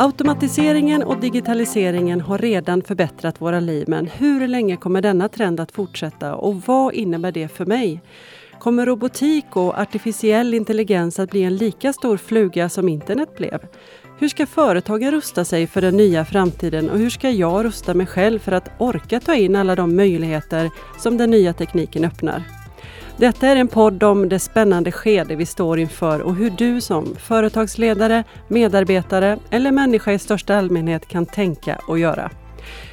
Automatiseringen och digitaliseringen har redan förbättrat våra liv men hur länge kommer denna trend att fortsätta och vad innebär det för mig? Kommer robotik och artificiell intelligens att bli en lika stor fluga som internet blev? Hur ska företagen rusta sig för den nya framtiden och hur ska jag rusta mig själv för att orka ta in alla de möjligheter som den nya tekniken öppnar? Detta är en podd om det spännande skede vi står inför och hur du som företagsledare, medarbetare eller människa i största allmänhet kan tänka och göra.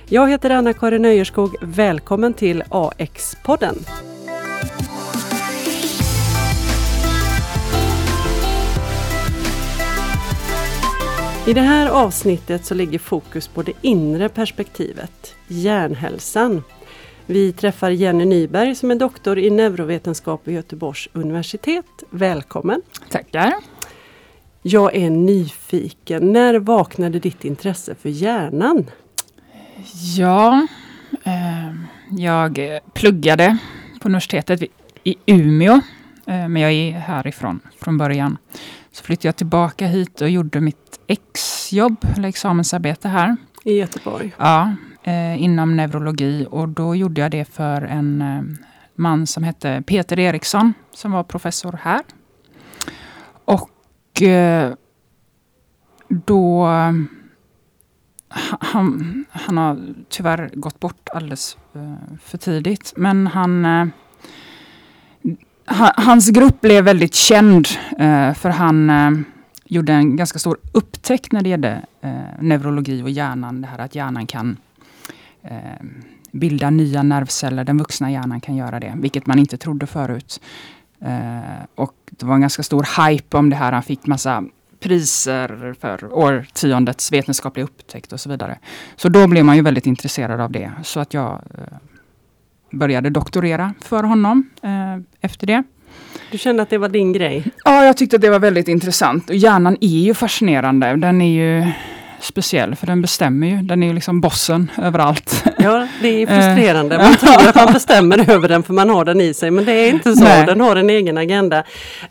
Jag heter Anna-Karin Öjerskog. Välkommen till AX-podden! I det här avsnittet så ligger fokus på det inre perspektivet, hjärnhälsan. Vi träffar Jenny Nyberg som är doktor i neurovetenskap vid Göteborgs universitet. Välkommen! Tackar! Jag är nyfiken. När vaknade ditt intresse för hjärnan? Ja, eh, jag pluggade på universitetet i Umeå. Eh, men jag är härifrån från början. Så flyttade jag tillbaka hit och gjorde mitt exjobb, eller examensarbete här. I Göteborg? Ja, eh, inom neurologi. Och då gjorde jag det för en eh, man som hette Peter Eriksson, som var professor här. Och eh, då... Eh, han, han har tyvärr gått bort alldeles eh, för tidigt. Men han eh, hans grupp blev väldigt känd för han gjorde en ganska stor upptäckt när det gällde neurologi och hjärnan. Det här att hjärnan kan bilda nya nervceller. Den vuxna hjärnan kan göra det, vilket man inte trodde förut. Eh, och det var en ganska stor hype om det här. Han fick massa priser för årtiondets vetenskapliga upptäckt och så vidare. Så då blev man ju väldigt intresserad av det. Så att jag eh, började doktorera för honom eh, efter det. Du kände att det var din grej? Ja, jag tyckte att det var väldigt intressant. Och hjärnan är ju fascinerande. Den är ju speciell, för den bestämmer ju. Den är ju liksom bossen överallt. Ja, det är frustrerande. Man tror att man bestämmer över den för man har den i sig, men det är inte så. Nej. Den har en egen agenda.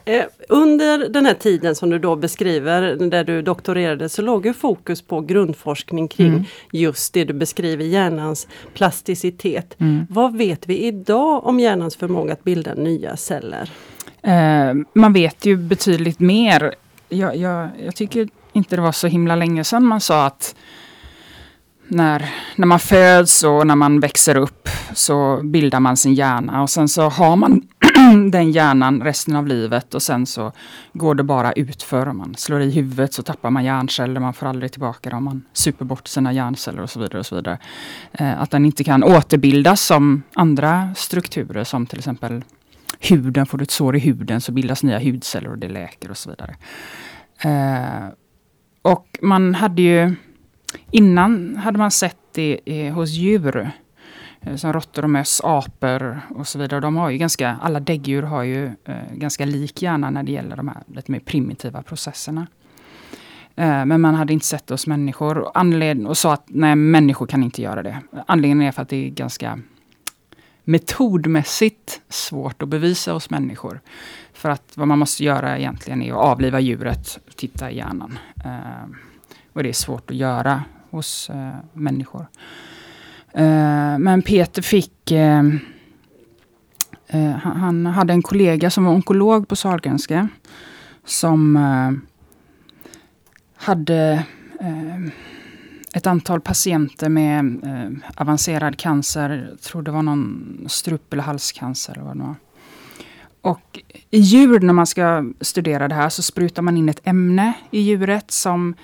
Eh, under den här tiden som du då beskriver, där du doktorerade, så låg ju fokus på grundforskning kring mm. just det du beskriver, hjärnans plasticitet. Mm. Vad vet vi idag om hjärnans förmåga att bilda nya celler? Eh, man vet ju betydligt mer. Jag, jag, jag tycker inte det var så himla länge sedan man sa att när, när man föds och när man växer upp så bildar man sin hjärna och sen så har man den hjärnan resten av livet och sen så går det bara utför. Om man slår i huvudet så tappar man hjärnceller, man får aldrig tillbaka dem, man super bort sina hjärnceller och så vidare. Och så vidare. Eh, att den inte kan återbildas som andra strukturer som till exempel huden, får du ett sår i huden så bildas nya hudceller och det läker och så vidare. Eh, och man hade ju Innan hade man sett det hos djur. Eh, som råttor och möss, apor och så vidare. De har ju ganska, alla däggdjur har ju eh, ganska lik hjärna när det gäller de här lite mer primitiva processerna. Eh, men man hade inte sett det hos människor anled och sa att nej, människor kan inte göra det. Anledningen är för att det är ganska metodmässigt svårt att bevisa hos människor. För att vad man måste göra egentligen är att avliva djuret och titta i hjärnan. Eh, och det är svårt att göra hos eh, människor. Eh, men Peter fick... Eh, eh, han hade en kollega som var onkolog på Sahlgrenska. Som eh, hade eh, ett antal patienter med eh, avancerad cancer. Jag tror det var någon strup eller halscancer. Eller vad det var. Och i djur, när man ska studera det här, så sprutar man in ett ämne i djuret som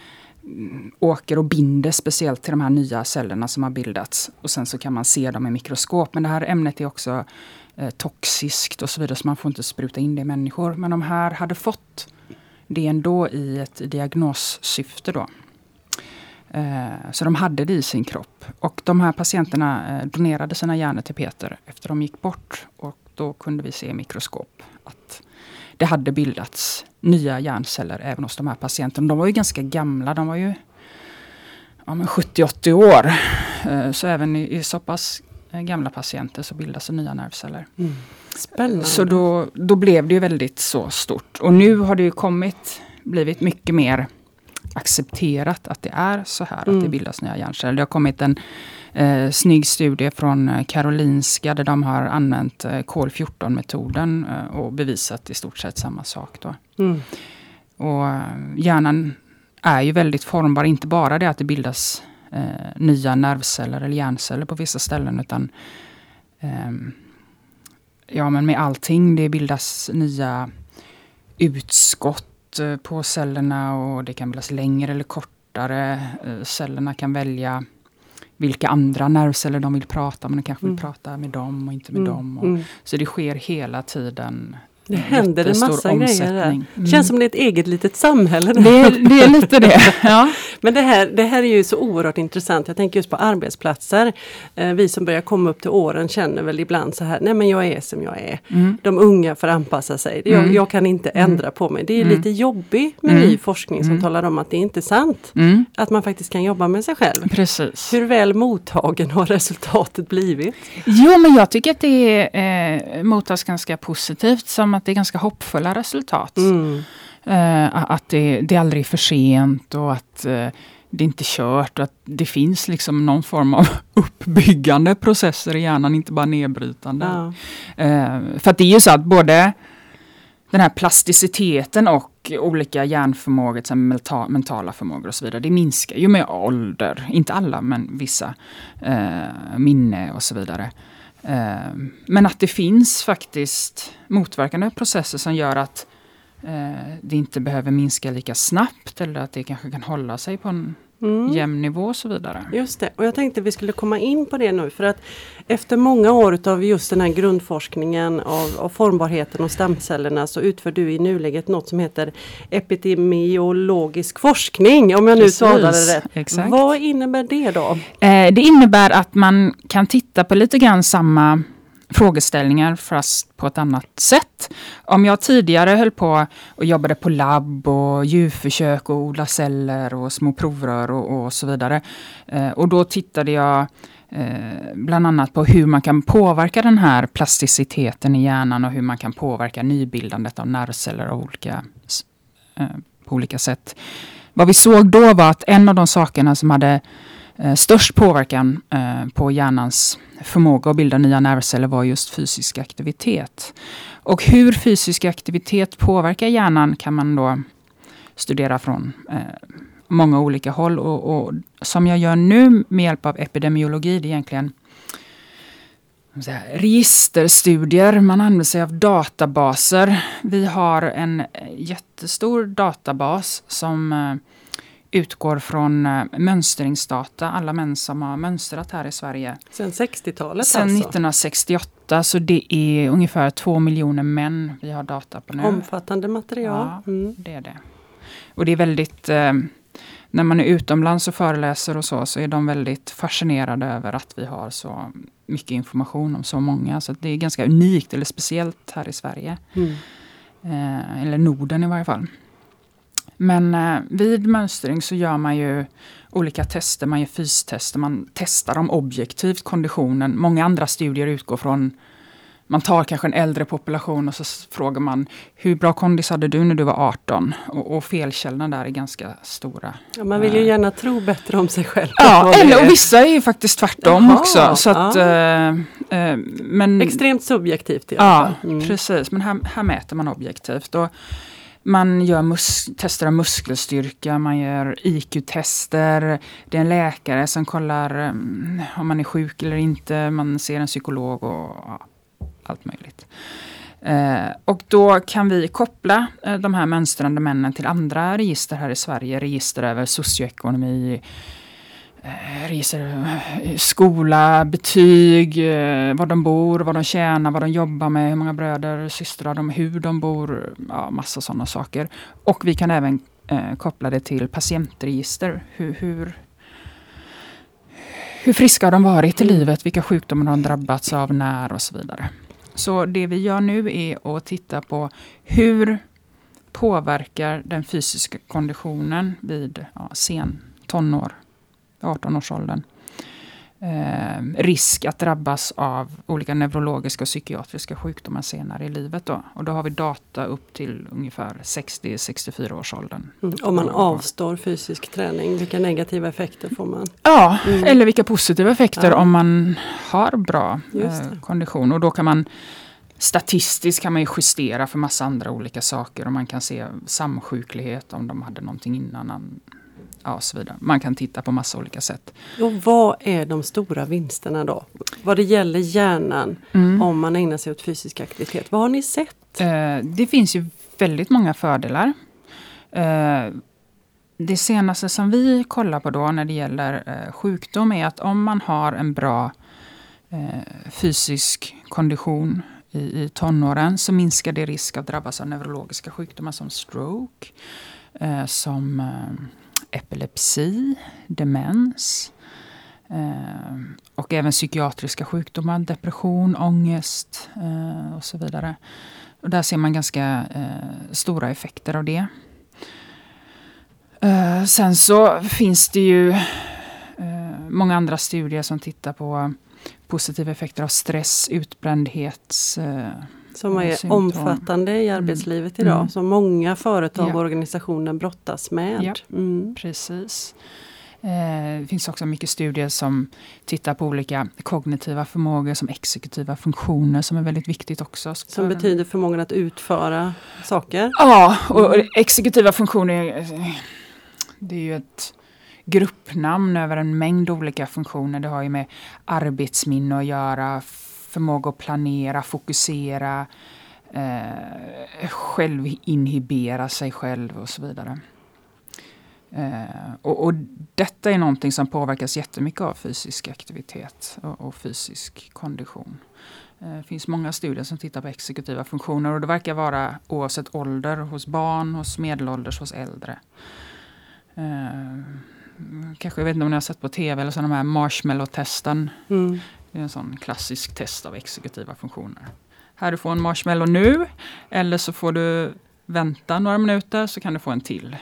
mm, åker och binder speciellt till de här nya cellerna som har bildats. Och sen så kan man se dem i mikroskop. Men det här ämnet är också eh, toxiskt och så vidare, så man får inte spruta in det i människor. Men de här hade fått det ändå i ett diagnossyfte då. Eh, så de hade det i sin kropp. Och de här patienterna eh, donerade sina hjärnor till Peter efter de gick bort. Och då kunde vi se i mikroskop att det hade bildats nya hjärnceller även hos de här patienterna. De var ju ganska gamla, de var ju ja, 70-80 år. Eh, så även i, så pass gamla patienter så bildas det nya nervceller. Mm. Spännande. Så då, då blev det ju väldigt så stort. Och nu har det ju kommit, blivit mycket mer accepterat att det är så här, mm. att det bildas nya hjärnceller. Det har kommit en eh, snygg studie från eh, Karolinska där de har använt eh, kol-14-metoden eh, och bevisat i stort sett samma sak. Då. Mm. Och eh, hjärnan är ju väldigt formbar, inte bara det att det bildas eh, nya nervceller eller hjärnceller på vissa ställen utan ehm, ja, men med allting. Det bildas nya utskott eh, på cellerna och det kan bildas längre eller kortare. Cellerna kan välja vilka andra nervceller de vill prata med. De kanske vill mm. prata med dem och inte med mm. dem. Och, mm. Så det sker hela tiden det händer en massa grejer där. Mm. Det känns som det är ett eget litet samhälle. Det, det är lite det. Ja. Men det här, det här är ju så oerhört intressant. Jag tänker just på arbetsplatser. Eh, vi som börjar komma upp till åren känner väl ibland så här, nej men jag är som jag är. Mm. De unga får anpassa sig. Jag, mm. jag kan inte mm. ändra på mig. Det är mm. lite jobbigt med ny forskning som talar om att det inte är sant. Att man faktiskt kan jobba med sig själv. Precis. Hur väl mottagen har resultatet blivit? Jo men jag tycker att det eh, mottas ganska positivt. Som att det är ganska hoppfulla resultat. Mm. Uh, att det, det aldrig är för sent och att uh, det är inte är kört. Att det finns liksom någon form av uppbyggande processer i hjärnan, inte bara nedbrytande. Ja. Uh, för att det är ju så att både den här plasticiteten och olika hjärnförmågor, som mental, mentala förmågor och så vidare, det minskar ju med ålder. Inte alla, men vissa. minne och så vidare. Eh, men att det finns faktiskt motverkande processer som gör att eh, det inte behöver minska lika snabbt eller att det kanske kan hålla sig på en mm. jämn nivå och så vidare. Just det, och jag tänkte vi skulle komma in på det nu för att efter många år av just den här grundforskningen av, av formbarheten och stamcellerna så utför du i nuläget något som heter epidemiologisk forskning om jag nu talade rätt. Exakt. Vad innebär det då? Eh, det innebär att man kan titta på lite grann samma frågeställningar fast på ett annat sätt. Om jag tidigare höll på och jobbade på labb och djurförsök och odla celler och små provrör och, och så vidare. Eh, och då tittade jag eh, bland annat på hur man kan påverka den här plasticiteten i hjärnan och hur man kan påverka nybildandet av nervceller av olika, eh, på olika sätt. Vad vi såg då var att en av de sakerna som hade Eh, störst påverkan eh, på hjärnans förmåga att bilda nya nervceller var just fysisk aktivitet. Och hur fysisk aktivitet påverkar hjärnan kan man då studera från eh, många olika håll. Och, och, som jag gör nu med hjälp av epidemiologi, det är egentligen registerstudier. Man använder sig av databaser. Vi har en eh, jättestor databas som eh, utgår från äh, mönstringsdata, alla män som har mönstrat här i Sverige. Sen 60-talet Sen alltså? 1968, så det är ungefär två miljoner män vi har data på nu. Omfattande material. Ja, mm. det är det. Och det är väldigt, äh, när man är utomlands och föreläser och så, så är de väldigt fascinerade över att vi har så mycket information om så många. Så det är ganska unikt eller speciellt här i Sverige. Mm. Eh, eller Norden i varje fall. Men eh, vid mönstring så gör man ju olika tester. Man gör fystester, man testar om objektivt konditionen. Många andra studier utgår från man tar kanske en äldre population och så frågar man hur bra kondis hade du när du var 18? Och, och felkällorna där är ganska stora. Ja, man vill ju gärna tro bättre om sig själv. Ja, eller, och vissa är ju faktiskt tvärtom Jaha, också. Så att, ja. äh, men, Extremt subjektivt i alla fall. Ja, mm. precis. Men här, här mäter man objektivt. Och, man gör mus tester av muskelstyrka, man gör IQ-tester. Det är en läkare som kollar um, om man är sjuk eller inte. Man ser en psykolog och ja, allt möjligt. Eh, och då kan vi koppla eh, de här mönstrande männen till andra register här i Sverige. Register över socioekonomi, Eh, reser, eh, skola, betyg, eh, var de bor, vad de tjänar, vad de jobbar med, hur många bröder och systrar de hur de bor, ja, massa sådana saker. Och vi kan även eh, koppla det till patientregister. Hur, hur, hur friska har de varit i livet, vilka sjukdomar har de drabbats av, när och så vidare. Så det vi gör nu är att titta på hur påverkar den fysiska konditionen vid ja, sen tonår 18-årsåldern. eh, risk att drabbas av olika neurologiska och psykiatriska sjukdomar senare i livet. Då. Och då har vi data upp till ungefär 60-64 års åldern. Mm. Om man avstår fysisk träning, vilka negativa effekter får man? Ja, mm. eller vilka positiva effekter ja. om man har bra eh, kondition. Och då kan man Statistiskt kan man justera för massa andra olika saker och man kan se samsjuklighet om de hade någonting innan ja, så vidare. Man kan titta på massa olika sätt. Och vad är de stora vinsterna då? Vad det gäller hjärnan mm. om man ägnar sig åt fysisk aktivitet. Vad har ni sett? Eh, det finns ju väldigt många fördelar. Eh, det senaste som vi kollar på då när det gäller eh, sjukdom är att om man har en bra eh, fysisk kondition i, i tonåren så minskar det risk att drabbas av neurologiska sjukdomar som stroke, eh, som eh, epilepsi, demens eh, och även psykiatriska sjukdomar, depression, ångest eh, och så vidare. Och där ser man ganska eh, stora effekter av det. Sen så finns det ju många andra studier som tittar på positiva effekter av stress, utbrändhet, som är symptom. omfattande i mm. arbetslivet mm. idag. Mm. Som många företag och organisationer brottas med. Ja, mm. Precis. Eh, det finns också mycket studier som tittar på olika kognitiva förmågor som exekutiva funktioner som är väldigt viktigt också. Som betyder förmågan att utföra saker? Ja, och exekutiva funktioner det är ju ett gruppnamn över en mängd olika funktioner. Det har ju med arbetsminne att göra, förmåga att planera, fokusera, eh, självinhibera sig själv och så vidare. Eh, och, och, detta är någonting som påverkas jättemycket av fysisk aktivitet och, och fysisk kondition. Eh, det finns många studier som tittar på exekutiva funktioner och det verkar vara oavsett ålder hos barn, hos medelålders, hos äldre. Eh, kanske, jag vet inte om ni har sett på tv eller så de här marshmallow-testen. Mm. Det är en sån klassisk test av exekutiva funktioner. Här du får en marshmallow nu eller så får du vänta några minuter så kan du få en till.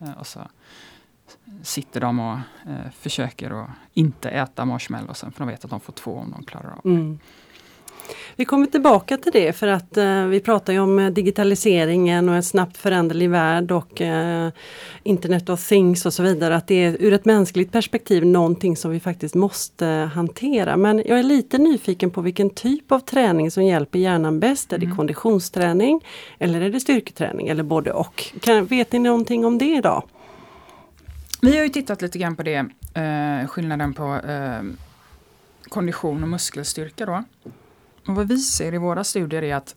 Eh, och så sitter de och eh, försöker att inte äta marshmallowsen för de vet att de får två om de klarar av det. Mm. Vi kommer tillbaka till det för att eh, vi pratar ju om eh, digitaliseringen och en snabbt föränderlig värld och eh, Internet of things och så vidare. Att det är ur ett mänskligt perspektiv någonting som vi faktiskt måste hantera. Men jag är lite nyfiken på vilken typ av träning som hjälper hjärnan bäst. Är det mm. konditionsträning eller är det styrketräning eller både och? Kan, vet ni någonting om det idag? Vi har ju tittat lite grann på det, eh, skillnaden på eh, kondition och muskelstyrka då. Och vad vi ser i våra studier är att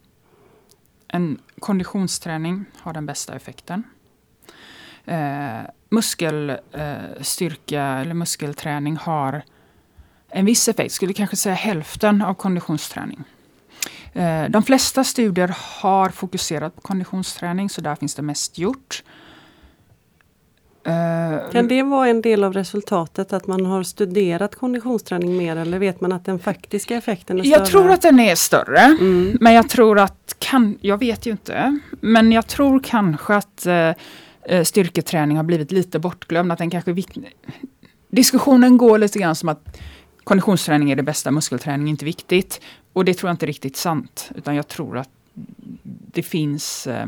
en konditionsträning har den bästa effekten. Eh, muskelstyrka eh, eller muskelträning har en viss effekt, skulle kanske säga hälften av konditionsträning. Eh, de flesta studier har fokuserat på konditionsträning så där finns det mest gjort. Eh, kan det vara en del av resultatet att man har studerat konditionsträning mer eller vet man att den faktiska effekten är större? Jag tror att den är större. Mm. Men jag tror att, kan, jag vet ju inte, men jag tror kanske att eh, eh styrketräning har blivit lite bortglömd. Att den kanske Diskussionen går lite grann som att konditionsträning är det bästa, muskelträning är inte viktigt. Och det tror jag inte är riktigt sant. Utan jag tror att det finns eh,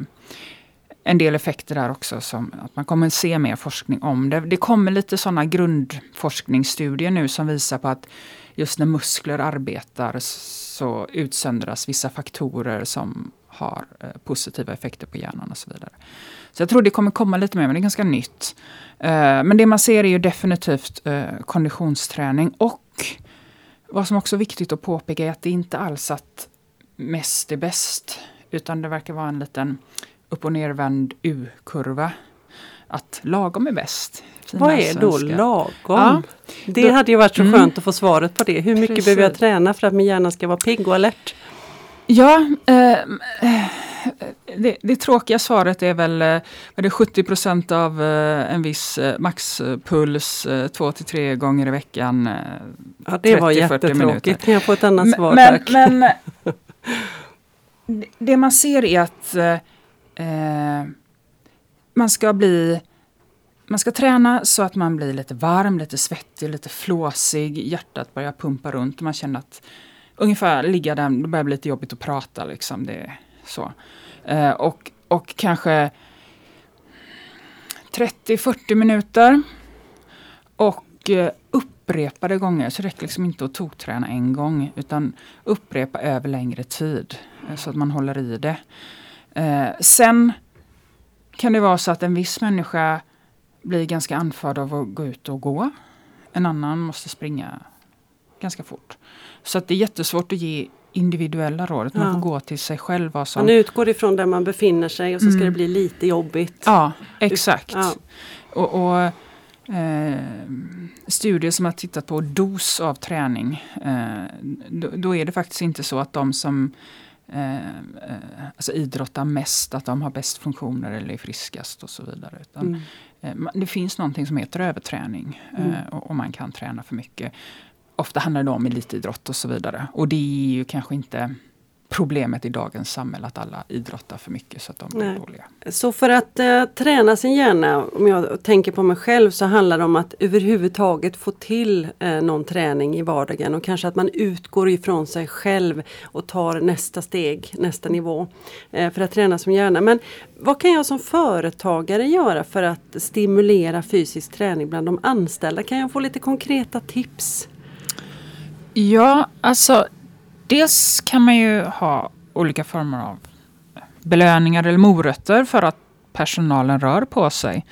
en del effekter där också som att man kommer se mer forskning om det. Det kommer lite sådana grundforskningsstudier nu som visar på att just när muskler arbetar så utsöndras vissa faktorer som har eh, positiva effekter på hjärnan och så vidare. Så jag tror det kommer komma lite mer, men det är ganska nytt. Eh, men det man ser är ju definitivt eh, konditionsträning och vad som också är viktigt att påpeka är att det inte alls att mest är bäst. Utan det verkar vara en liten upp och nervänd U-kurva. Att lagom är bäst. Vad är då lagom? Ja, det då, hade ju varit så mm. skönt att få svaret på det. Hur mycket Precis. behöver jag träna för att min hjärna ska vara pigg och alert? Ja, eh, det, det tråkiga svaret är väl eh, det 70% av eh, en viss eh, maxpuls eh, två till tre gånger i veckan. Eh, ja, det 30, var jättetråkigt. Kan jag få ett annat svar men, tack? Men, det man ser är att eh, man ska bli man ska träna så att man blir lite varm, lite svettig, lite flåsig. Hjärtat börjar pumpa runt och man känner att ungefär ligga där, det börjar bli lite jobbigt att prata. Liksom, det är så. Eh, och, och kanske 30-40 minuter. Och eh, upprepade gånger, så det räcker liksom inte att tokträna en gång. Utan upprepa över längre tid. Eh, så att man håller i det. Eh, sen kan det vara så att en viss människa blir ganska andfådd av att gå ut och gå. En annan måste springa ganska fort. Så att det är jättesvårt att ge individuella råd. Man får gå till sig själv. Vad som... Man utgår ifrån där man befinner sig och så ska mm. det bli lite jobbigt. Ja, exakt. Ja. Och, och eh, Studier som har tittat på dos av träning. Eh, då, då, är det faktiskt inte så att de som eh, eh alltså idrottar mest, att de har bäst funktioner eller är friskast och så vidare. Utan, mm. Eh, det finns någonting som heter överträning mm. Eh, och, och man kan träna för mycket ofta handlar det om elitidrott och så vidare. Och det är ju kanske inte problemet i dagens samhälle att alla idrottar för mycket så att de blir Nej. dåliga. Så för att eh, träna sin hjärna, om jag tänker på mig själv, så handlar det om att överhuvudtaget få till eh, någon träning i vardagen och kanske att man utgår ifrån sig själv och tar nästa steg, nästa nivå eh, för att träna sin hjärna. Men vad kan jag som företagare göra för att stimulera fysisk träning bland de anställda? Kan jag få lite konkreta tips? Ja, alltså dels kan man ju ha olika former av belöningar eller morötter för att personalen rör på sig.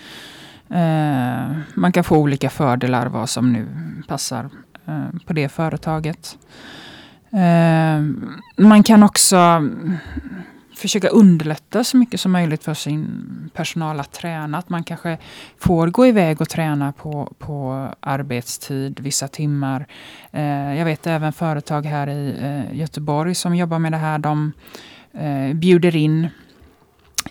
Eh, man kan få olika fördelar vad som nu passar eh, på det företaget. Eh, man kan också försöka underlätta så mycket som möjligt för sin personal att träna. Att man kanske får gå iväg och träna på, på arbetstid vissa timmar. Eh, jag vet även företag här i eh, Göteborg som jobbar med det här. De eh, bjuder in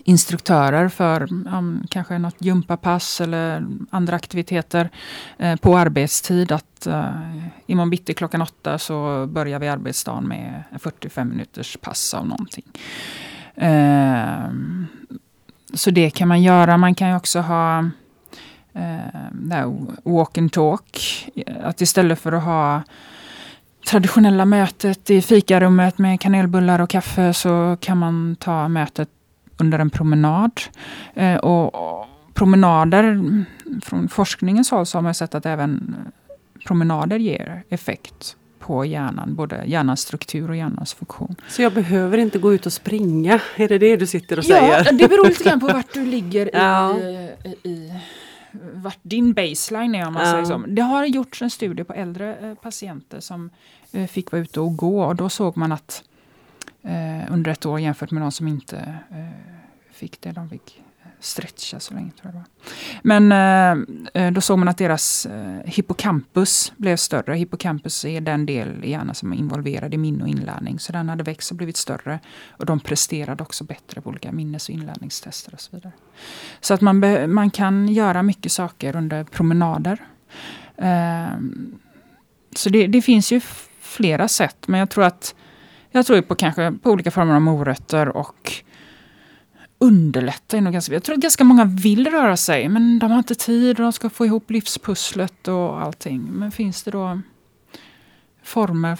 instruktörer för um, kanske något gympapass eller andra aktiviteter eh, på arbetstid. Att uh, imorgon bitti klockan åtta så börjar vi arbetsdagen med 45 minuters pass av någonting. Ehm, så det kan man göra. Man kan ju också ha eh, walk and talk. Att istället för att ha traditionella mötet i fikarummet med kanelbullar och kaffe så kan man ta mötet under en promenad. Eh, och promenader, från forskningens håll så har man sett att även promenader ger effekt på hjärnan, både hjärnans struktur och hjärnans funktion. Så jag behöver inte gå ut och springa? Är det det du sitter och säger? Ja, det beror lite grann på vart du ligger ja. i, i vart din baseline är om man ja. säger så. Det har gjorts en studie på äldre eh, patienter som eh, fick vara ute och gå och då såg man att eh, under ett år jämfört med de som inte eh, fick det, de fick stretcha så länge. Tror jag det var. Men eh, eh, då såg man att deras eh, hippocampus blev större. Hippocampus är den del i hjärnan som är involverad i minne och inlärning. Så den hade växt och blivit större. Och de presterade också bättre på olika minnes och inlärningstester och så vidare. Så att man, man kan göra mycket saker under promenader. Eh, så det, det finns ju flera sätt. Men jag tror att jag tror på kanske på olika former av morötter och underlättar nog ganska Jag tror att ganska många vill röra sig men de har inte tid och de ska få ihop livspusslet och allting. Men finns det då former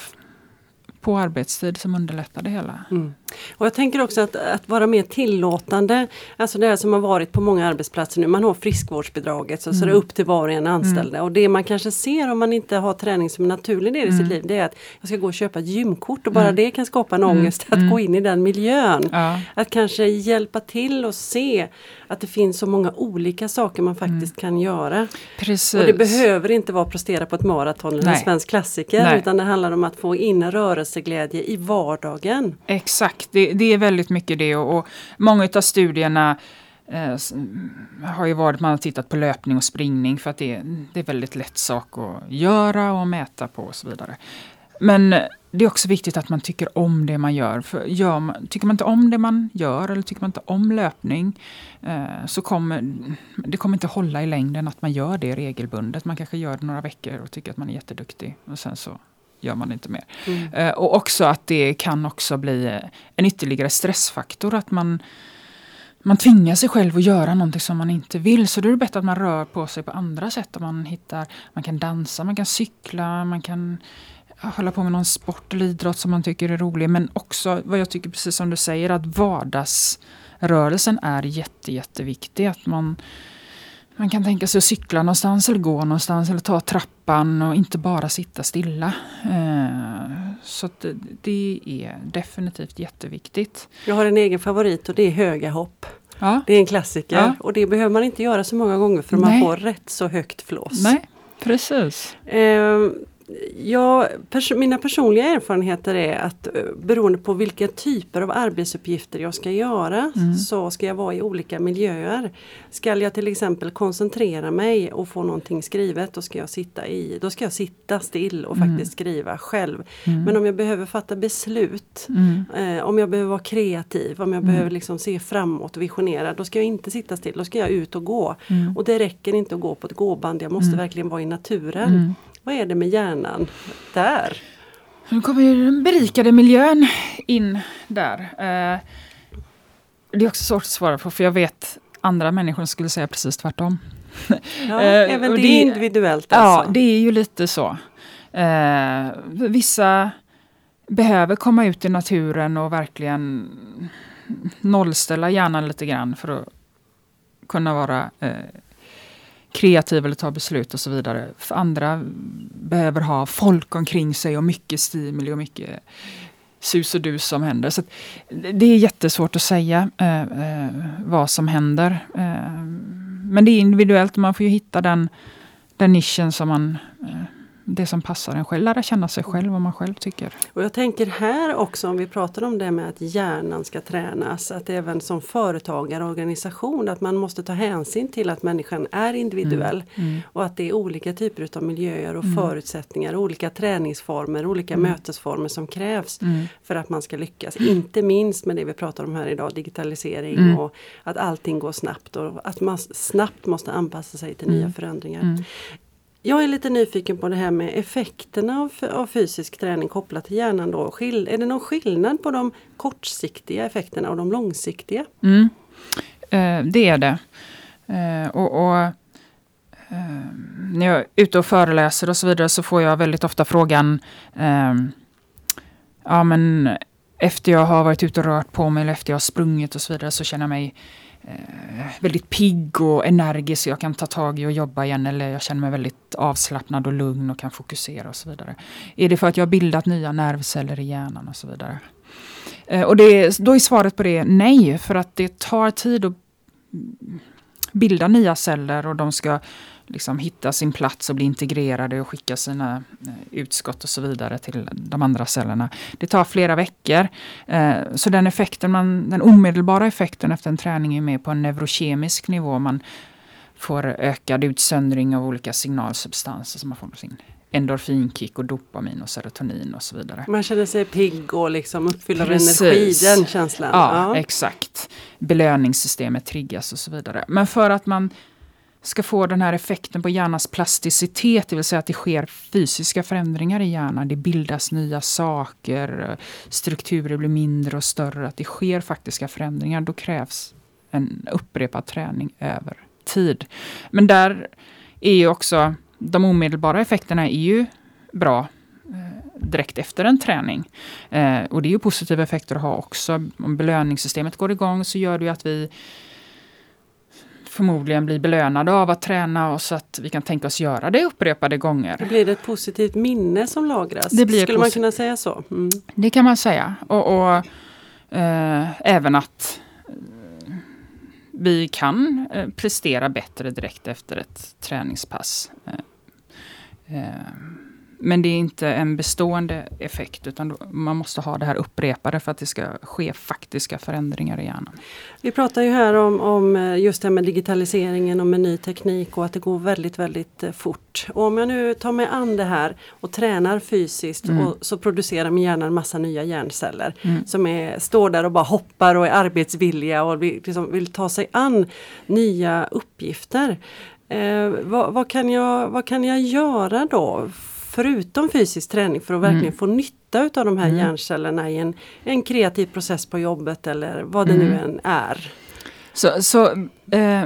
på arbetstid som underlättar det hela. Mm. Och jag tänker också att, att vara mer tillåtande, alltså det som har varit på många arbetsplatser nu, man har friskvårdsbidraget så, mm. så det är upp till var och en anställda. Mm. Och det man kanske ser om man inte har träning som en naturlig del i sitt mm. liv, det är att jag ska gå och köpa ett gymkort och bara mm. det kan skapa en mm. ångest att gå in i den miljön. Ja. Att kanske hjälpa till och se att det finns så många olika saker man faktiskt kan göra. Precis. Och det behöver inte vara att prestera på ett maraton eller en svensk klassiker Nej. utan det handlar om att få in reseglädje i vardagen. Exakt det, det är väldigt mycket det och, och många av studierna eh, har ju varit, man har tittat på löpning och springning för att det, det är väldigt lätt sak att göra och mäta på och så vidare. Men det är också viktigt att man tycker om det man gör. För gör man, tycker man inte om det man gör eller tycker man inte om löpning eh, så kommer det kommer inte hålla i längden att man gör det regelbundet. Man kanske gör det några veckor och tycker att man är jätteduktig och sen så gör man inte mer. Mm. Eh, och också att det kan också bli en ytterligare stressfaktor. Att man, man tvingar sig själv att göra någonting som man inte vill. Så då är det bättre att man rör på sig på andra sätt. Om man, hittar, man kan dansa, man kan cykla, man kan hålla på med någon sport eller idrott som man tycker är rolig. Men också vad jag tycker, precis som du säger, att vardagsrörelsen är jätte, jätteviktig. Att man, man kan tänka sig att cykla någonstans eller gå någonstans eller ta trappan och inte bara sitta stilla. Eh, så det, är definitivt jätteviktigt. Jag har en egen favorit och det är höga hopp. Ja. Det är en klassiker Ja. och det behöver man inte göra så många gånger för man Nej. får rätt så högt flås. Nej, precis. Eh, ja, pers mina personliga erfarenheter är att eh, beroende på vilka typer av arbetsuppgifter jag ska göra Mm. så ska jag vara i olika miljöer. Ska jag till exempel koncentrera mig och få någonting skrivet då ska jag sitta, i, då ska jag sitta still och Mm. faktiskt skriva själv. Mm. Men om jag behöver fatta beslut Mm. Eh, om jag behöver vara kreativ, om jag Mm. behöver liksom se framåt och visionera, då ska jag inte sitta still, då ska jag ut och gå. Mm. Och det räcker inte att gå på ett gåband, jag måste verkligen vara i naturen. Vad är det med hjärnan där? Nu kommer ju den berikade miljön in där. Eh, det är också svårt att svara på för jag vet andra människor skulle säga precis tvärtom. Ja, Eh, även det det- är individuellt Ja, alltså. det är ju lite så. Eh, vissa behöver komma ut i naturen och verkligen nollställa hjärnan lite grann för att kunna vara eh, kreativ eller ta beslut och så vidare. För andra behöver ha folk omkring sig och mycket stimuli och mycket sus och dus som händer. Så att det är jättesvårt att säga eh, eh, vad som händer. Eh, men det är individuellt och man får ju hitta den, den nischen som man eh, det som passar en själv, lära känna sig själv vad man själv tycker. Och jag tänker här också om vi pratar om det med att hjärnan ska tränas, att även som företagare och organisation att man måste ta hänsyn till att människan är individuell Mm. och att det är olika typer av miljöer och Mm. förutsättningar, olika träningsformer, olika Mm. mötesformer som krävs Mm. för att man ska lyckas. Inte minst med det vi pratar om här idag, digitalisering Mm. och att allting går snabbt och att man snabbt måste anpassa sig till Mm. nya förändringar. Jag är lite nyfiken på det här med effekterna av, av fysisk träning kopplat till hjärnan. Då. Skill, är det någon skillnad på de kortsiktiga effekterna och de långsiktiga? Mm. Eh, det är det. Eh, och, och, eh, när jag är ute och föreläser och så vidare så får jag väldigt ofta frågan eh, Ja men efter jag har varit ute och rört på mig eller efter jag har sprungit och så vidare så känner jag mig Eh, väldigt pigg och energisk så jag kan ta tag i och jobba igen eller jag känner mig väldigt avslappnad och lugn och kan fokusera och så vidare. Är det för att jag har bildat nya nervceller i hjärnan och så vidare? Eh, och det, då är svaret på det nej, för att det tar tid att bilda nya celler och de ska liksom hitta sin plats och bli integrerade och skicka sina eh, utskott och så vidare till de andra cellerna. Det tar flera veckor. Eh, så den effekten, man, den omedelbara effekten efter en träning är mer på en neurokemisk nivå. Man får ökad utsöndring av olika signalsubstanser. Så man får sin endorfinkick och dopamin och serotonin och så vidare. Man känner sig pigg och liksom uppfylld av energi, den känslan. Ja, exakt. Belöningssystemet triggas och så vidare. Men för att man ska få den här effekten på hjärnans plasticitet, det vill säga att det sker fysiska förändringar i hjärnan. Det bildas nya saker, strukturer blir mindre och större, att det sker faktiska förändringar. Då krävs en upprepad träning över tid. Men där är ju också de omedelbara effekterna är ju bra eh, direkt efter en träning. Eh, och det är ju positiva effekter att ha också. Om belöningssystemet går igång så gör det ju att vi förmodligen blir belönade av att träna och så att vi kan tänka oss göra det upprepade gånger. Då blir det ett positivt minne som lagras. Det blir Skulle man kunna säga så? Mm. Det kan man säga. Och, och eh, även att eh, vi kan eh, prestera bättre direkt efter ett träningspass. Eh, eh, men det är inte en bestående effekt utan man måste ha det här upprepade för att det ska ske faktiska förändringar i hjärnan. Vi pratar ju här om, om eh, just det här med digitaliseringen och med ny teknik och att det går väldigt, väldigt eh, fort. Och om jag nu tar mig an det här och tränar fysiskt Mm. och så producerar min hjärna en massa nya hjärnceller Mm. som är, står där och bara hoppar och är arbetsvilliga och vill, liksom, vill ta sig an nya uppgifter. Eh, vad, vad, kan jag, vad kan jag göra då? Förutom fysisk träning för att verkligen Mm. få nytta utav de här Mm. hjärncellerna i en, en kreativ process på jobbet eller vad det nu Mm. än är. Så, så eh,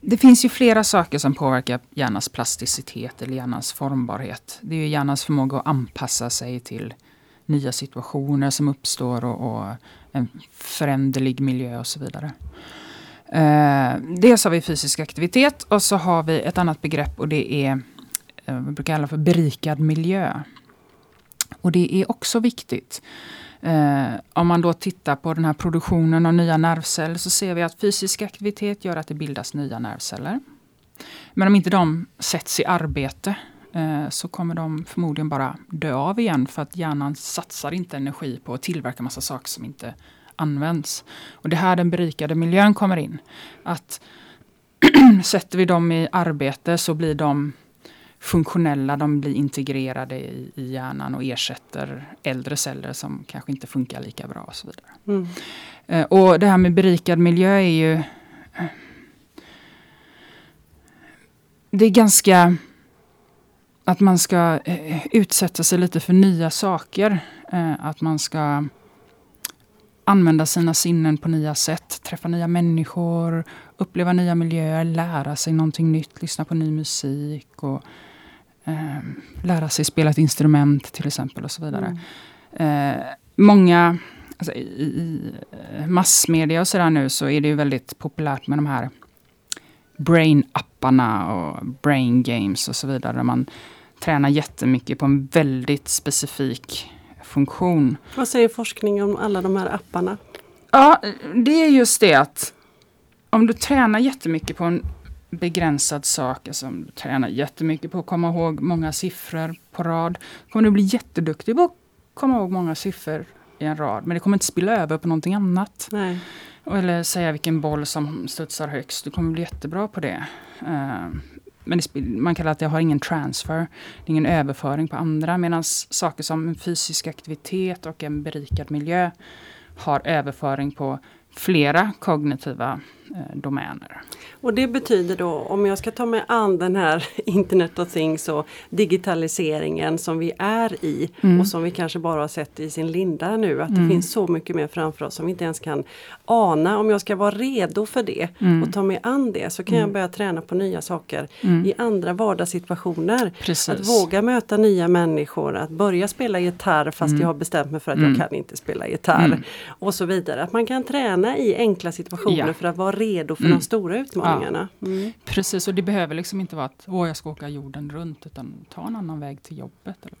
det finns ju flera saker som påverkar hjärnans plasticitet eller hjärnans formbarhet. Det är ju hjärnans förmåga att anpassa sig till nya situationer som uppstår och, och en föränderlig miljö och så vidare. Eh, dels har vi fysisk aktivitet och så har vi ett annat begrepp och det är Eh, vi brukar kalla för berikad miljö. Och det är också viktigt. Eh, om man då tittar på den här produktionen av nya nervceller så ser vi att fysisk aktivitet gör att det bildas nya nervceller. Men om inte de sätts i arbete eh, så kommer de förmodligen bara dö av igen för att hjärnan satsar inte energi på att tillverka massa saker som inte används. Och det här den berikade miljön kommer in. Att sätter vi dem i arbete så blir de funktionella, de blir integrerade i, i hjärnan och ersätter äldre celler som kanske inte funkar lika bra och så vidare. Mm. Eh, och det här med berikad miljö är ju Det är ganska att man ska eh, utsätta sig lite för nya saker. Eh, att man ska använda sina sinnen på nya sätt, träffa nya människor, uppleva nya miljöer, lära sig någonting nytt, lyssna på ny musik och eh, lära sig spela ett instrument till exempel och så vidare. Mm. Eh, många, alltså, i, i, massmedia och sådär nu så är det ju väldigt populärt med de här brain-apparna och brain games och så vidare. Där man tränar jättemycket på en väldigt specifik funktion. Vad säger forskning om alla de här apparna? Ja, det är just det att om du tränar jättemycket på en begränsad sak, alltså du tränar jättemycket på att komma ihåg många siffror på rad, kommer du bli jätteduktig på att komma ihåg många siffror i en rad. Men det kommer inte spilla över på någonting annat. Nej. Eller säga vilken boll som studsar högst. Du kommer bli jättebra på det. Uh, men det, man kallar att det har ingen transfer. Det är ingen överföring på andra. Medan saker som fysisk aktivitet och en berikad miljö har överföring på flera kognitiva domäner. Och det betyder då om jag ska ta mig an den här Internet of Things och digitaliseringen som vi är i mm. och som vi kanske bara har sett i sin linda nu att mm. det finns så mycket mer framför oss som vi inte ens kan ana. Om jag ska vara redo för det mm. och ta mig an det så kan jag mm. börja träna på nya saker mm. i andra vardagssituationer. Precis. Att våga möta nya människor, att börja spela gitarr fast mm. jag har bestämt mig för att jag kan inte spela gitarr. Och så vidare. Att man kan träna i enkla situationer ja. för att vara redo för de stora utmaningarna. Mm. Precis, och det behöver liksom inte vara att Åh, jag ska åka jorden runt, utan ta en annan väg till jobbet. Eller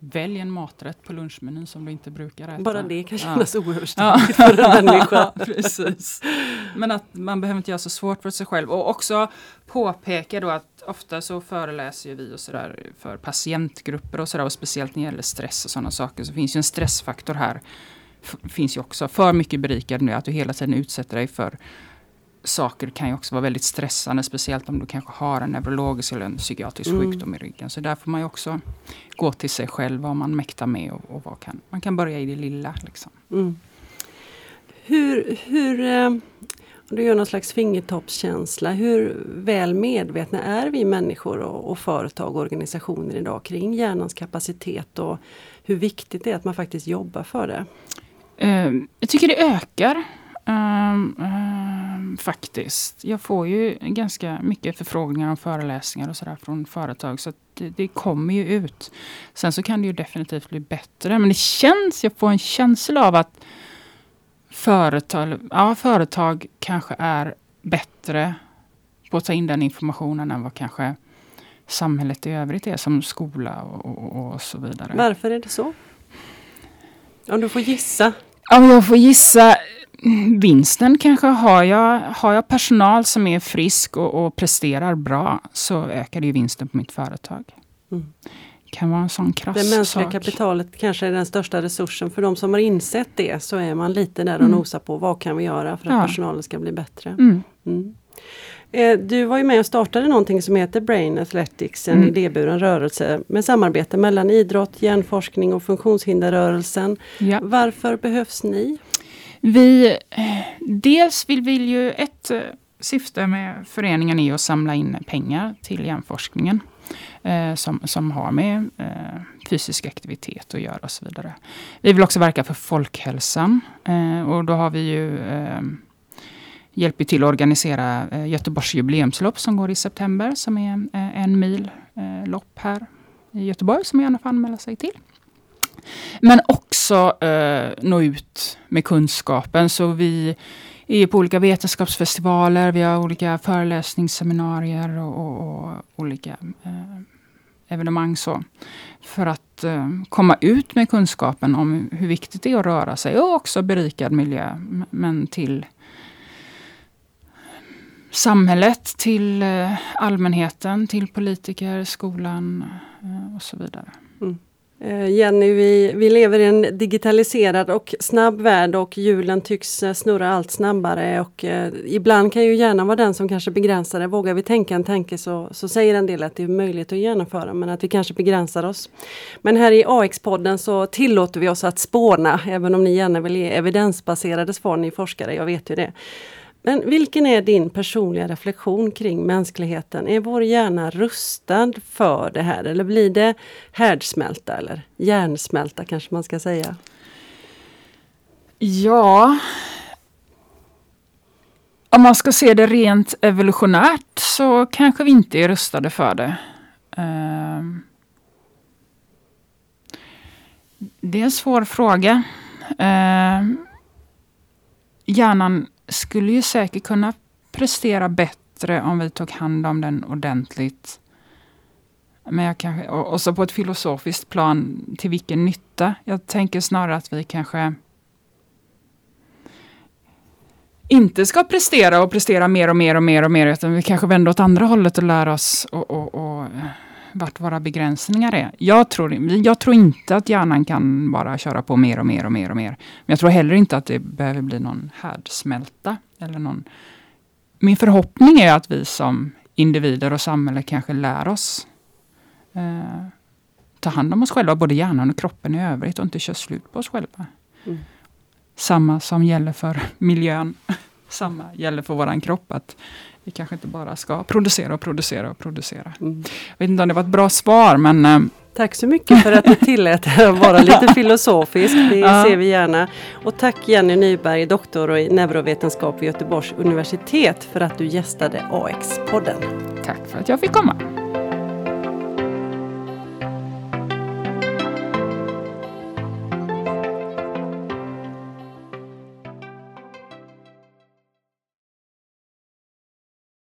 välj en maträtt på lunchmenyn som du inte brukar äta. Bara det kan kännas ja. oöverstigligt för en människa. Precis. Men att man behöver inte göra så svårt för sig själv. Och också påpeka då att ofta så föreläser vi och sådär för patientgrupper och sådär. Och speciellt när det gäller stress och sådana saker så finns ju en stressfaktor här. Finns ju också för mycket berikad nu, att du hela tiden utsätter dig för saker kan ju också vara väldigt stressande, speciellt om du kanske har en neurologisk eller en psykiatrisk mm. sjukdom i ryggen. Så där får man ju också gå till sig själv, vad man mäktar med och, och vad kan, man kan börja i det lilla. Liksom. Mm. Hur, hur eh, du gör någon slags fingertoppskänsla, hur väl medvetna är vi människor och, och företag och organisationer idag kring hjärnans kapacitet och hur viktigt det är att man faktiskt jobbar för det? Uh, jag tycker det ökar. Um, faktiskt. Jag får ju ganska mycket förfrågningar om föreläsningar och sådär från företag. Så det, det, kommer ju ut. Sen så kan det ju definitivt bli bättre. Men det känns, jag får en känsla av att företag, ja, företag kanske är bättre på att ta in den informationen än vad kanske samhället i övrigt är som skola och, och, och så vidare. Varför är det så? Om du får gissa? Om jag får gissa vinsten kanske, har jag, har jag personal som är frisk och, och presterar bra så ökar det vinsten på mitt företag. Mm. kan vara en sån krass Det mänskliga sak. kapitalet kanske är den största resursen. För de som har insett det så är man lite där och mm. nosar på vad kan vi göra för att ja. personalen ska bli bättre. Mm. mm. Eh, du var ju med och startade någonting som heter Brain Athletics, en mm. idéburen rörelse med samarbete mellan idrott, hjärnforskning och funktionshinderrörelsen. Ja. Varför behövs ni? Vi, eh, dels vill vi ju ett eh, syfte med föreningen är att samla in pengar till hjärnforskningen. Eh, som, som har med eh, fysisk aktivitet att göra och så vidare. Vi vill också verka för folkhälsan eh, och då har vi ju eh, hjälper till att organisera eh, Göteborgs jubileumslopp som går i september som är eh, en mil eh, lopp här i Göteborg som man gärna får anmäla sig till. Men också eh, nå ut med kunskapen. Så vi är på olika vetenskapsfestivaler, vi har olika föreläsningsseminarier och, och, och olika eh, evenemang. Så, för att eh, komma ut med kunskapen om hur viktigt det är att röra sig och också berikad miljö. Men till samhället, till eh, allmänheten, till politiker, skolan eh, och så vidare. Mm. Eh, Jenny, vi, vi lever i en digitaliserad och snabb värld och hjulen tycks eh, snurra allt snabbare och eh, ibland kan ju hjärnan vara den som kanske begränsar det. Vågar vi tänka en tanke så, så säger en del att det är möjligt att genomföra men att vi kanske begränsar oss. Men här i AX-podden så tillåter vi oss att spåna även om ni gärna vill ge evidensbaserade svar, ni forskare, jag vet ju det. Men vilken är din personliga reflektion kring mänskligheten? Är vår hjärna rustad för det här eller blir det härdsmälta eller hjärnsmälta kanske man ska säga? Ja, om man ska se det rent evolutionärt så kanske vi inte är rustade för det. Ehm. Det är en svår fråga. Ehm. Hjärnan skulle ju säkert kunna prestera bättre om vi tog hand om den ordentligt. Men jag kanske, och, så på ett filosofiskt plan, till vilken nytta? Jag tänker snarare att vi kanske inte ska prestera och prestera mer och mer och mer och mer, utan vi kanske vänder åt andra hållet och lär oss och, och, och eh, vart våra begränsningar är. Jag tror, jag tror inte att hjärnan kan bara köra på mer och mer och mer och mer. Men jag tror heller inte att det behöver bli någon härdsmälta. Eller någon... Min förhoppning är att vi som individer och samhälle kanske lär oss eh, ta hand om oss själva, både hjärnan och kroppen i övrigt och inte köra slut på oss själva. Mm. Samma som gäller för miljön. Samma gäller för våran kropp. Att vi kanske inte bara ska producera och producera och producera. Mm. Jag vet inte om det var ett bra svar men eh, Tack så mycket för att du tillät att vara lite filosofisk. Det ja. ser vi gärna. Och tack Jenny Nyberg, doktor i neurovetenskap vid Göteborgs universitet för att du gästade AX-podden. Tack för att jag fick komma.